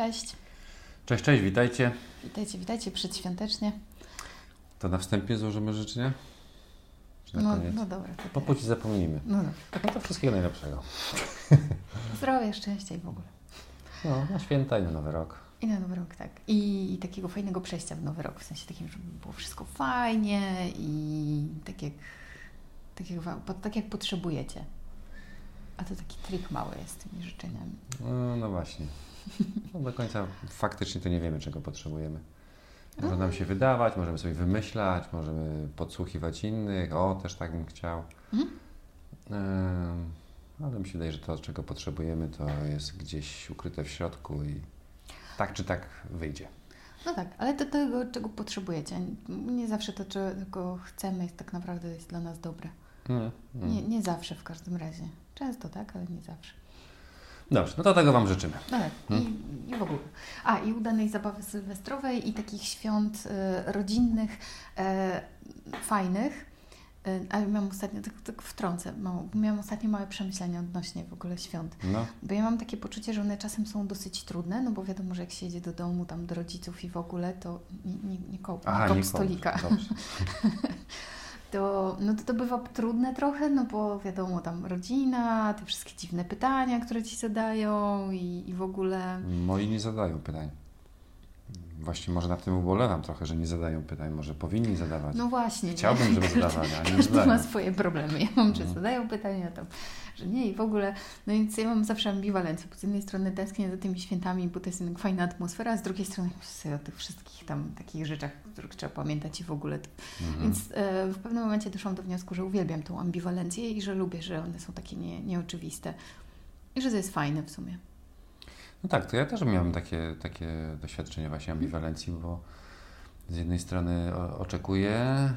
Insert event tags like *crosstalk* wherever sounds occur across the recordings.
Cześć. Cześć, cześć, witajcie. Witajcie, witajcie przedświątecznie. To na wstępie złożymy życzenia? No, no dobra. To Po płci zapomnijmy. No dobra. No to wszystkiego najlepszego. *laughs* Zdrowia, szczęścia i w ogóle. No, na święta i na Nowy Rok. I na nowy rok, tak. I, I takiego fajnego przejścia w nowy rok, w sensie takim, żeby było wszystko fajnie i tak jak, tak jak, tak jak potrzebujecie. A to taki trik mały jest z tymi życzeniami. No, no właśnie. No do końca faktycznie to nie wiemy, czego potrzebujemy. Może nam się wydawać, możemy sobie wymyślać, możemy podsłuchiwać innych. O, też tak bym chciał. Mhm. Ale mi się wydaje, że to, czego potrzebujemy, to jest gdzieś ukryte w środku i tak czy tak wyjdzie. No tak, ale do tego, czego potrzebujecie. Nie zawsze to, czego chcemy, jest tak naprawdę jest dla nas dobre. Mm, mm. Nie, nie zawsze w każdym razie. Często tak, ale nie zawsze. Dobrze, no to tego Wam życzymy. Tak, Hmm. i, i w ogóle. A, i udanej zabawy sylwestrowej i takich świąt e, rodzinnych, e, fajnych. E, a miałam ostatnio, tak, tak wtrącę, mało, miałam ostatnio małe przemyślenia odnośnie w ogóle świąt. No, Bo ja mam takie poczucie, że one czasem są dosyć trudne, no bo wiadomo, że jak się jedzie do domu, tam do rodziców i w ogóle, to nie, nie, nie kołp, nie nie stolika. *laughs* To, no to, to bywa trudne trochę, no bo wiadomo, tam rodzina, te wszystkie dziwne pytania, które ci zadają i, i w ogóle... Moi nie zadają pytań. Właśnie może nad tym ubolewam trochę, że nie zadają pytań. Może powinni zadawać. No właśnie. Chciałbym, nie? żeby zadawali, ale nie *laughs* Każdy ma zadają. swoje problemy. Ja mam, że No. zadają pytania, tam, że nie i w ogóle. No więc ja mam zawsze ambiwalencję. bo Z jednej strony tęsknię za tymi świętami, bo to jest fajna atmosfera, a z drugiej strony myślę o tych wszystkich tam takich rzeczach, których trzeba pamiętać i w ogóle. To. Mhm. Więc e, w pewnym momencie doszłam do wniosku, że uwielbiam tą ambiwalencję i że lubię, że one są takie nie, nieoczywiste. I że to jest fajne w sumie. No tak, to ja też miałem takie, takie doświadczenie właśnie ambiwalencji, bo z jednej strony oczekuję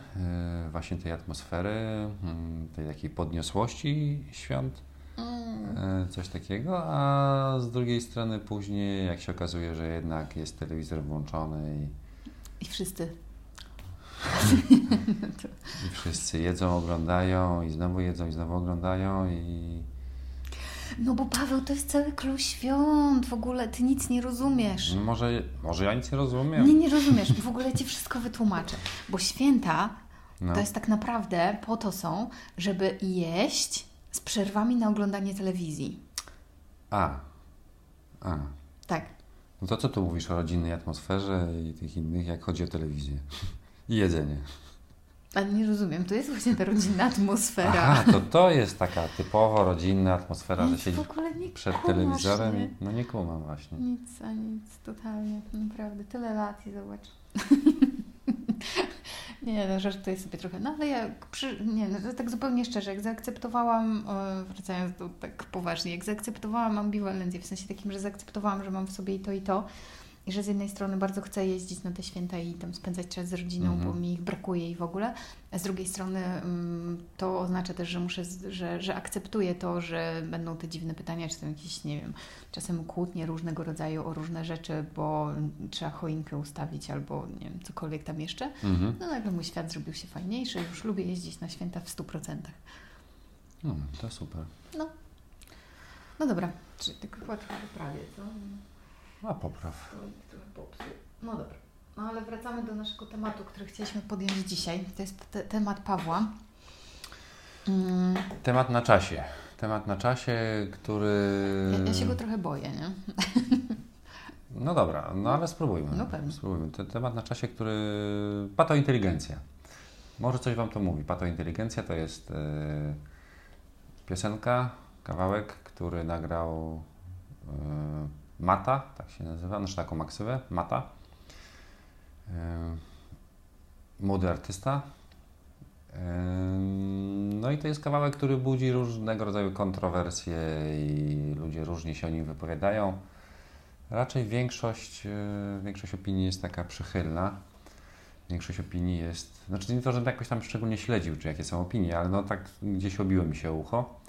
y, właśnie tej atmosfery, mm, tej takiej podniosłości świąt, y, coś takiego, a z drugiej strony później, jak się okazuje, że jednak jest telewizor włączony i I wszyscy. *laughs* I wszyscy jedzą, oglądają i znowu jedzą i znowu oglądają i No bo Paweł, to jest cały klucz świąt. W ogóle ty nic nie rozumiesz. no może, może ja nic nie rozumiem. Nie, nie rozumiesz. W ogóle ci wszystko wytłumaczę. Bo święta No. to jest tak naprawdę po to są, żeby jeść z przerwami na oglądanie telewizji. A. A. Tak. No to co tu mówisz o rodzinnej atmosferze i tych innych, jak chodzi o telewizję? *laughs* I jedzenie. Ale nie rozumiem. To jest właśnie ta rodzinna atmosfera. Aha, to to jest taka typowo rodzinna atmosfera, że Nic siedzi w ogóle nie przed kumasz, telewizorem. Nie? i- No nie kumam właśnie. Nic, a nic, totalnie, naprawdę. Tyle lat i zobacz. *laughs* nie, no żartuję sobie trochę. No ale ja, przy, nie, no, tak zupełnie szczerze, jak zaakceptowałam, wracając do tak poważnie, jak zaakceptowałam ambiwalencję, w sensie takim, że zaakceptowałam, że mam w sobie i to, i to, i że z jednej strony bardzo chcę jeździć na te święta i tam spędzać czas z rodziną, Mhm. bo mi ich brakuje i w ogóle, a z drugiej strony mm, to oznacza też, że muszę, że, że akceptuję to, że będą te dziwne pytania, czy tam jakieś, nie wiem, czasem kłótnie różnego rodzaju o różne rzeczy, bo trzeba choinkę ustawić albo nie wiem, cokolwiek tam jeszcze. Mhm. No nagle mój świat zrobił się fajniejszy, już lubię jeździć na święta w 100%. No, to super. No dobra, czyli tylko chyba trochę prawie, co? A popraw. Trochę popsuł. No dobra. No ale wracamy do naszego tematu, który chcieliśmy podjąć dzisiaj. To jest te, temat Pawła. Mm, Temat na czasie. Temat na czasie, który... ja, ja się go trochę boję, nie? No dobra, no ale spróbujmy. No pewnie. Spróbujmy. Ten temat na czasie, który... Patointeligencja. Może coś Wam to mówi. Patointeligencja to jest e, piosenka, kawałek, który nagrał e, Mata, tak się nazywa, znaczy taką maksywę, Mata. Młody artysta. No i to jest kawałek, który budzi różnego rodzaju kontrowersje i ludzie różnie się o nim wypowiadają. Raczej większość, e, większość opinii jest taka przychylna. Większość opinii jest, znaczy nie to, żebym jakoś tam szczególnie śledził, czy jakie są opinie, ale no tak gdzieś obiło mi się ucho,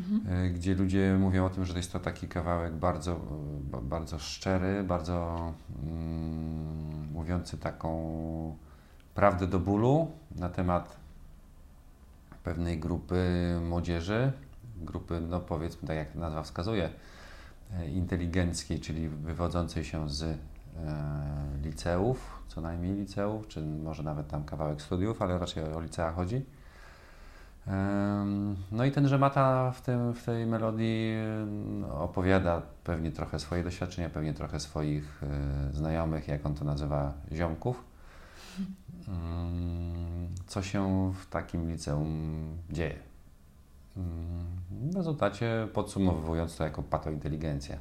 Mhm. e, gdzie ludzie mówią o tym, że jest to taki kawałek bardzo, ba- bardzo szczery, bardzo mm, mówiący taką prawdę do bólu na temat pewnej grupy młodzieży, grupy, no powiedzmy tak jak nazwa wskazuje, e, inteligenckiej, czyli wywodzącej się z e, liceów, co najmniej liceów, czy może nawet tam kawałek studiów, ale raczej o licea chodzi. No i ten Rzemata w, tym, w tej melodii opowiada pewnie trochę swoje doświadczenia, pewnie trochę swoich znajomych, jak on to nazywa, ziomków. Co się w takim liceum dzieje. W rezultacie podsumowując to jako patointeligencja.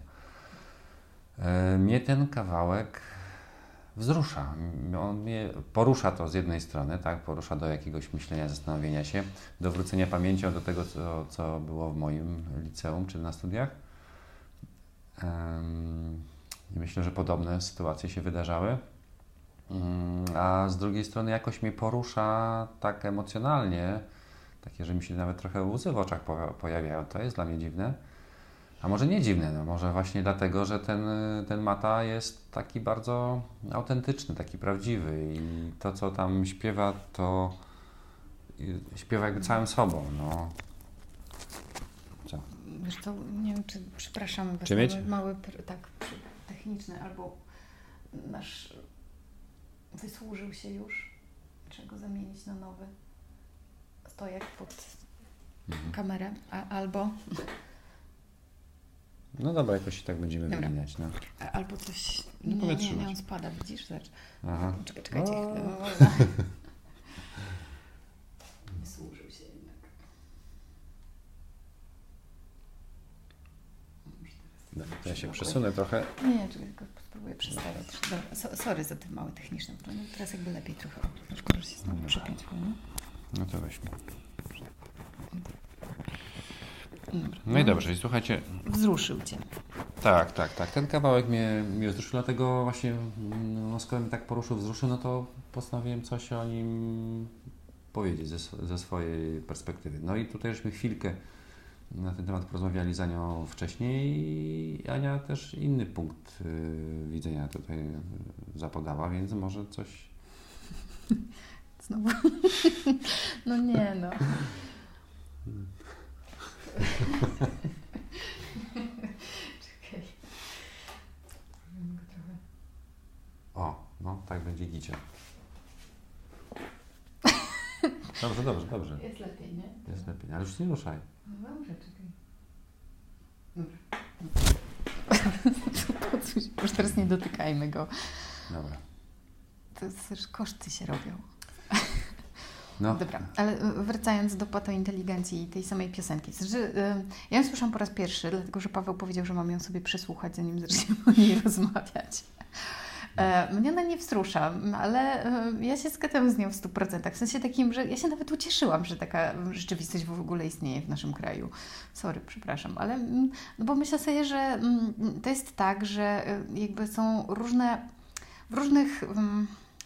Mnie ten kawałek wzrusza. On mnie porusza to z jednej strony, tak, porusza do jakiegoś myślenia, zastanowienia się, do wrócenia pamięcią do tego, co, co było w moim liceum czy na studiach. Myślę, że podobne sytuacje się wydarzały. A z drugiej strony jakoś mnie porusza tak emocjonalnie, takie, że mi się nawet trochę łzy w oczach pojawiają. To jest dla mnie dziwne a może nie dziwne, no może właśnie dlatego, że ten, ten Mata jest taki bardzo autentyczny, taki prawdziwy i to, co tam śpiewa, to śpiewa jakby całym sobą, no. Co? Wiesz co, nie wiem, czy, przepraszam, czy mieć? mały, tak, techniczny, albo nasz wysłużył się już, trzeba go zamienić na nowy stojak pod mhm. kamerę, a, albo no dobra, jakoś tak będziemy dobra. wymieniać. No. Albo coś. Nie, nie, nie, nie, on spada, widzisz? Zobacz. Aha. Czekaj, czekajcie. nie służył się jednak. Dobra, to ja się przesunę trochę. Nie, czekaj, tylko spróbuję przestawiać. Dobra, so, sorry za te małe techniczne. No, teraz jakby lepiej trochę. Szkoda, że się znowu przypiąć. No to weźmy. No i dobrze, słuchajcie. Wzruszył Cię. Tak, tak, tak. Ten kawałek mnie, mnie wzruszył, dlatego właśnie, no, skoro mnie tak poruszył, wzruszył, no to postanowiłem coś o nim powiedzieć ze, ze swojej perspektywy. No i tutaj żeśmy chwilkę na ten temat porozmawiali z Anią wcześniej i Ania też inny punkt y, widzenia tutaj zapodała, więc może coś... *laughs* Znowu? *laughs* no nie no. Czekaj. O, no tak będzie gicie. Dobrze, dobrze, dobrze. Jest lepiej, nie? Jest lepiej, ale już nie ruszaj. No dobrze, czekaj. Dobra. *laughs* Już teraz nie dotykajmy go. Dobra. To też koszty się robią. No. Dobra, ale wracając do patointeligencji i tej samej piosenki. Znaczy, ja ją słyszałam po raz pierwszy, dlatego że Paweł powiedział, że mam ją sobie przesłuchać, zanim zaczniemy o niej *laughs* rozmawiać. E, mnie ona nie wzrusza, ale ja się zgadzam z nią w 100%. W sensie takim, że ja się nawet ucieszyłam, że taka rzeczywistość w ogóle istnieje w naszym kraju. Sorry, przepraszam, ale no bo myślę sobie, że to jest tak, że jakby są różne, w różnych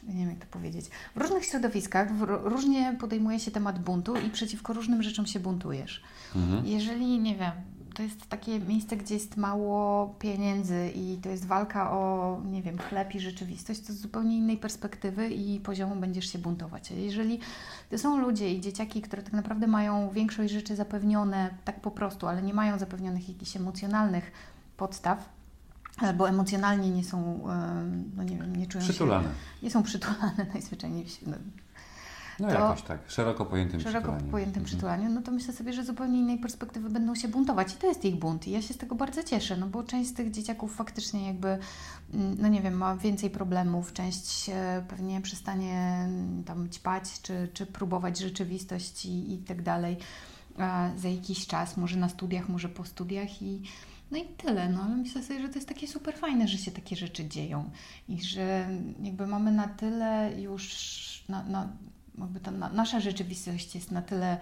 nie wiem jak to powiedzieć, w różnych środowiskach w, różnie podejmuje się temat buntu i przeciwko różnym rzeczom się buntujesz. Mhm. Jeżeli, nie wiem, to jest takie miejsce, gdzie jest mało pieniędzy i to jest walka o, nie wiem, chleb i rzeczywistość, to z zupełnie innej perspektywy i poziomu będziesz się buntować. A jeżeli to są ludzie i dzieciaki, które tak naprawdę mają większość rzeczy zapewnione tak po prostu, ale nie mają zapewnionych jakichś emocjonalnych podstaw, albo emocjonalnie nie są, no nie wiem, nie czują przytulane. się... Nie są przytulane *laughs* najzwyczajniej w świecie. No, no jakoś tak, szeroko pojętym szeroko przytulaniu. pojętym mhm. przytulaniu, no to myślę sobie, że zupełnie innej perspektywy będą się buntować i to jest ich bunt i ja się z tego bardzo cieszę, no bo część z tych dzieciaków faktycznie jakby, mm, no nie wiem, ma więcej problemów, część pewnie przestanie mm, tam ćpać, czy, czy próbować rzeczywistość i, i tak dalej za jakiś czas, może na studiach, może po studiach i no i tyle, no ale myślę sobie, że to jest takie super fajne, że się takie rzeczy dzieją i że jakby mamy na tyle już, na, na, jakby ta na, nasza rzeczywistość jest na tyle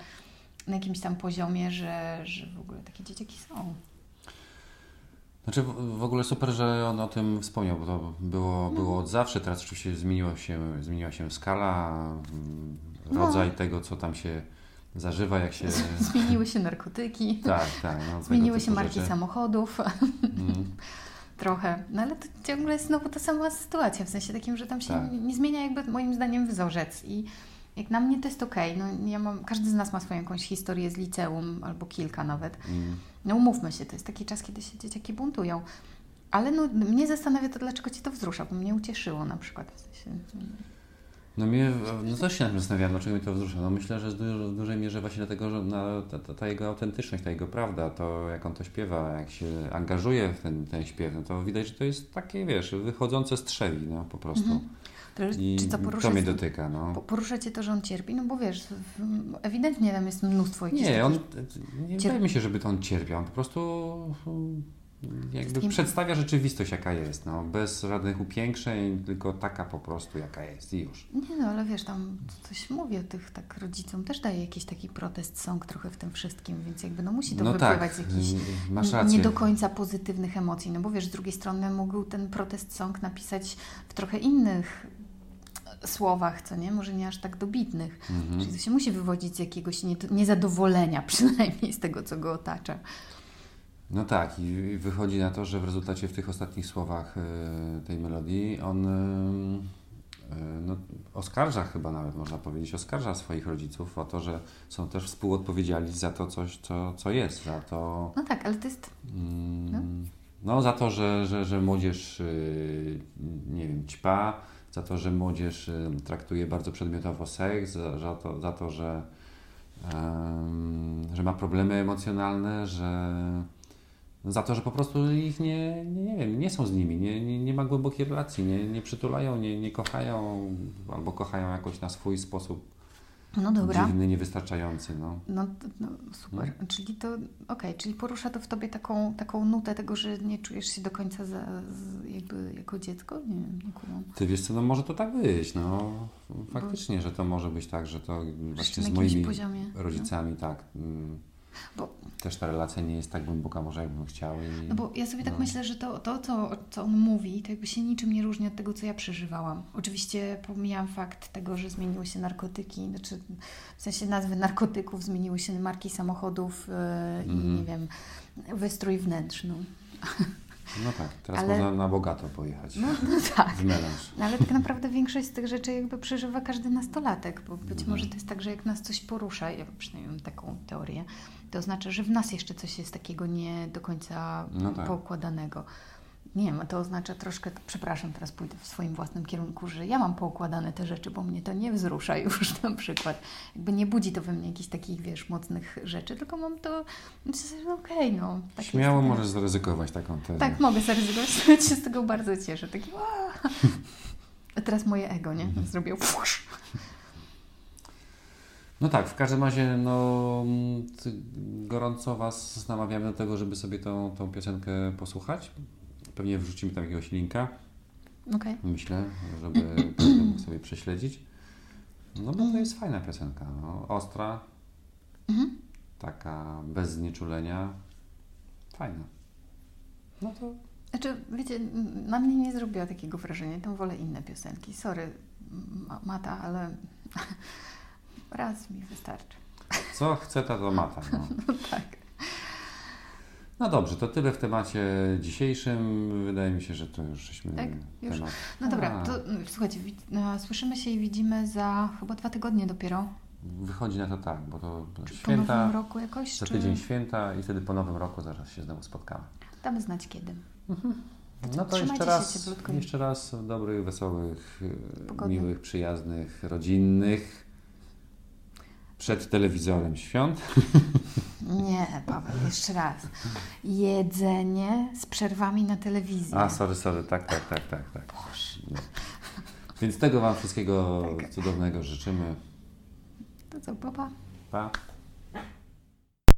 na jakimś tam poziomie, że, że w ogóle takie dzieciaki są. Znaczy w ogóle super, że on o tym wspomniał, bo to było, no. było od zawsze, teraz oczywiście zmieniło się, zmieniła się skala, mm, rodzaj no. tego, co tam się zażywa, jak się... Zmieniły się narkotyki. Tak, tak. No, Zmieniły się marki rzeczy. samochodów. Mm. *laughs* Trochę. No ale to ciągle jest znowu ta sama sytuacja, w sensie takim, że tam się tak. nie, nie, zmienia jakby moim zdaniem wzorzec. I Jak na mnie to jest okej. No, ja mam, każdy z nas ma swoją jakąś historię z liceum, albo kilka nawet. Mm. No umówmy się, to jest taki czas, kiedy się dzieciaki buntują. Ale no, mnie zastanawia to, dlaczego Cię to wzrusza, bo mnie ucieszyło na przykład. W sensie, No mnie, no też się nad tym zastanawiałem, dlaczego mnie to wzrusza. No myślę, że w dużej mierze właśnie dlatego, że na, ta, ta, jego autentyczność, ta jego prawda, to jak on to śpiewa, jak się angażuje w ten, ten śpiew, no to widać, że to jest takie, wiesz, wychodzące z trzewi, no po prostu. Mhm. to, I czy co porusza, to mnie dotyka, no. po- porusza Cię to, że on cierpi? No bo wiesz, ewidentnie tam jest mnóstwo jakichś Nie, on, nie wydaje mi się, żeby to on cierpiał, on po prostu jakby przedstawia rzeczywistość, jaka jest, no, bez żadnych upiększeń, tylko taka po prostu, jaka jest i już. Nie no, ale wiesz, tam coś mówi o tych tak rodzicom, też daje jakiś taki protest song trochę w tym wszystkim, więc jakby no musi to no wypływać tak, z jakichś masz rację. nie do końca pozytywnych emocji, no bo wiesz, z drugiej strony mógł ten protest song napisać w trochę innych słowach, co nie? Może nie aż tak dobitnych. Mhm. Czyli to się musi wywodzić z jakiegoś nie, niezadowolenia *laughs* przynajmniej z tego, co go otacza. No tak, i wychodzi na to, że w rezultacie w tych ostatnich słowach y, tej melodii on y, y, no, oskarża chyba nawet, można powiedzieć, oskarża swoich rodziców o to, że są też współodpowiedzialni za to coś, co, co jest, za to, No tak, ale to jest... mm, no. za to, że, że, że młodzież, nie wiem, ćpa, za to, że młodzież traktuje bardzo przedmiotowo seks, za, za, to, za to, że, em, że ma problemy emocjonalne, że za to, że po prostu ich nie, nie, nie wiem, nie są z nimi, nie, nie, nie ma głębokiej relacji, nie, nie przytulają, nie, nie kochają, albo kochają jakoś na swój sposób No dobra. dziwny, niewystarczający, no. No, no super. Czyli to, okej, czyli porusza to w Tobie taką, taką nutę tego, że nie czujesz się do końca za, jakby jako dziecko? Nie wiem, nie kumam. Ty wiesz co, no może to tak być, no. Faktycznie, że to może być tak, że to właśnie z moimi poziomie. rodzicami, tak. mm, Bo- Też ta relacja nie jest tak głęboka, może jakbym chciał. I, No bo ja sobie tak no. myślę, że to, to co, co on mówi, to jakby się niczym nie różni od tego, co ja przeżywałam. Oczywiście pomijam fakt tego, że zmieniły się narkotyki, znaczy w sensie nazwy narkotyków, zmieniły się marki samochodów yy, i Mhm. nie wiem, wystrój wnętrzny. *laughs* No tak, teraz Ale- można na bogato pojechać. No, no tak. W melanż. No, ale tak naprawdę większość z tych rzeczy jakby przeżywa każdy nastolatek, bo być Mhm. może to jest tak, że jak nas coś porusza, ja przynajmniej mam taką teorię, to oznacza, że w nas jeszcze coś jest takiego nie do końca No tak. poukładanego. Nie wiem, to oznacza troszkę, przepraszam, teraz pójdę w swoim własnym kierunku, że ja mam poukładane te rzeczy, bo mnie to nie wzrusza *laughs* już na przykład. Jakby nie budzi to we mnie jakichś takich, wiesz, mocnych rzeczy, tylko mam to, że okej, no. Tak Śmiało jest. możesz zaryzykować taką tezę. Tak, mogę zaryzykować, *laughs* się z tego bardzo cieszę. Taki! *laughs* A teraz moje ego, nie? Mhm. Zrobił fusz. No tak, w każdym razie no, mm, gorąco Was namawiamy do tego, żeby sobie tą, tą piosenkę posłuchać. Pewnie wrzucimy tam jakiegoś linka, Okej. myślę, żeby *clears throat* mógł sobie prześledzić. No bo to jest fajna piosenka, no, ostra, Mhm. taka bez znieczulenia, fajna. No to Znaczy, wiecie, na mnie nie zrobiła takiego wrażenia. Tam wolę inne piosenki. Sorry, ma, Mata, ale *laughs* raz mi wystarczy. co chce ta to mata. No. *laughs* No tak. No dobrze, to tyle w temacie dzisiejszym. Wydaje mi się, że to już żeśmy Tak? Już? temat. No dobra, to mm, słuchajcie, no, słyszymy się i widzimy za chyba dwa tygodnie dopiero. Wychodzi na to tak, bo to Czy po święta, nowym roku jakoś? za czy tydzień święta i wtedy po nowym roku zaraz się znowu spotkamy. Damy znać kiedy. No to Trzymajcie jeszcze raz, jeszcze raz dobrych, wesołych, e, Pogodnych. miłych, przyjaznych, rodzinnych przed telewizorem świąt. *laughs* Nie, Paweł, jeszcze raz. Jedzenie z przerwami na telewizji. A, sorry, sorry, tak, tak, tak, tak, tak. Boże. Więc tego Wam wszystkiego Tak. cudownego życzymy. To co, papa? Pa.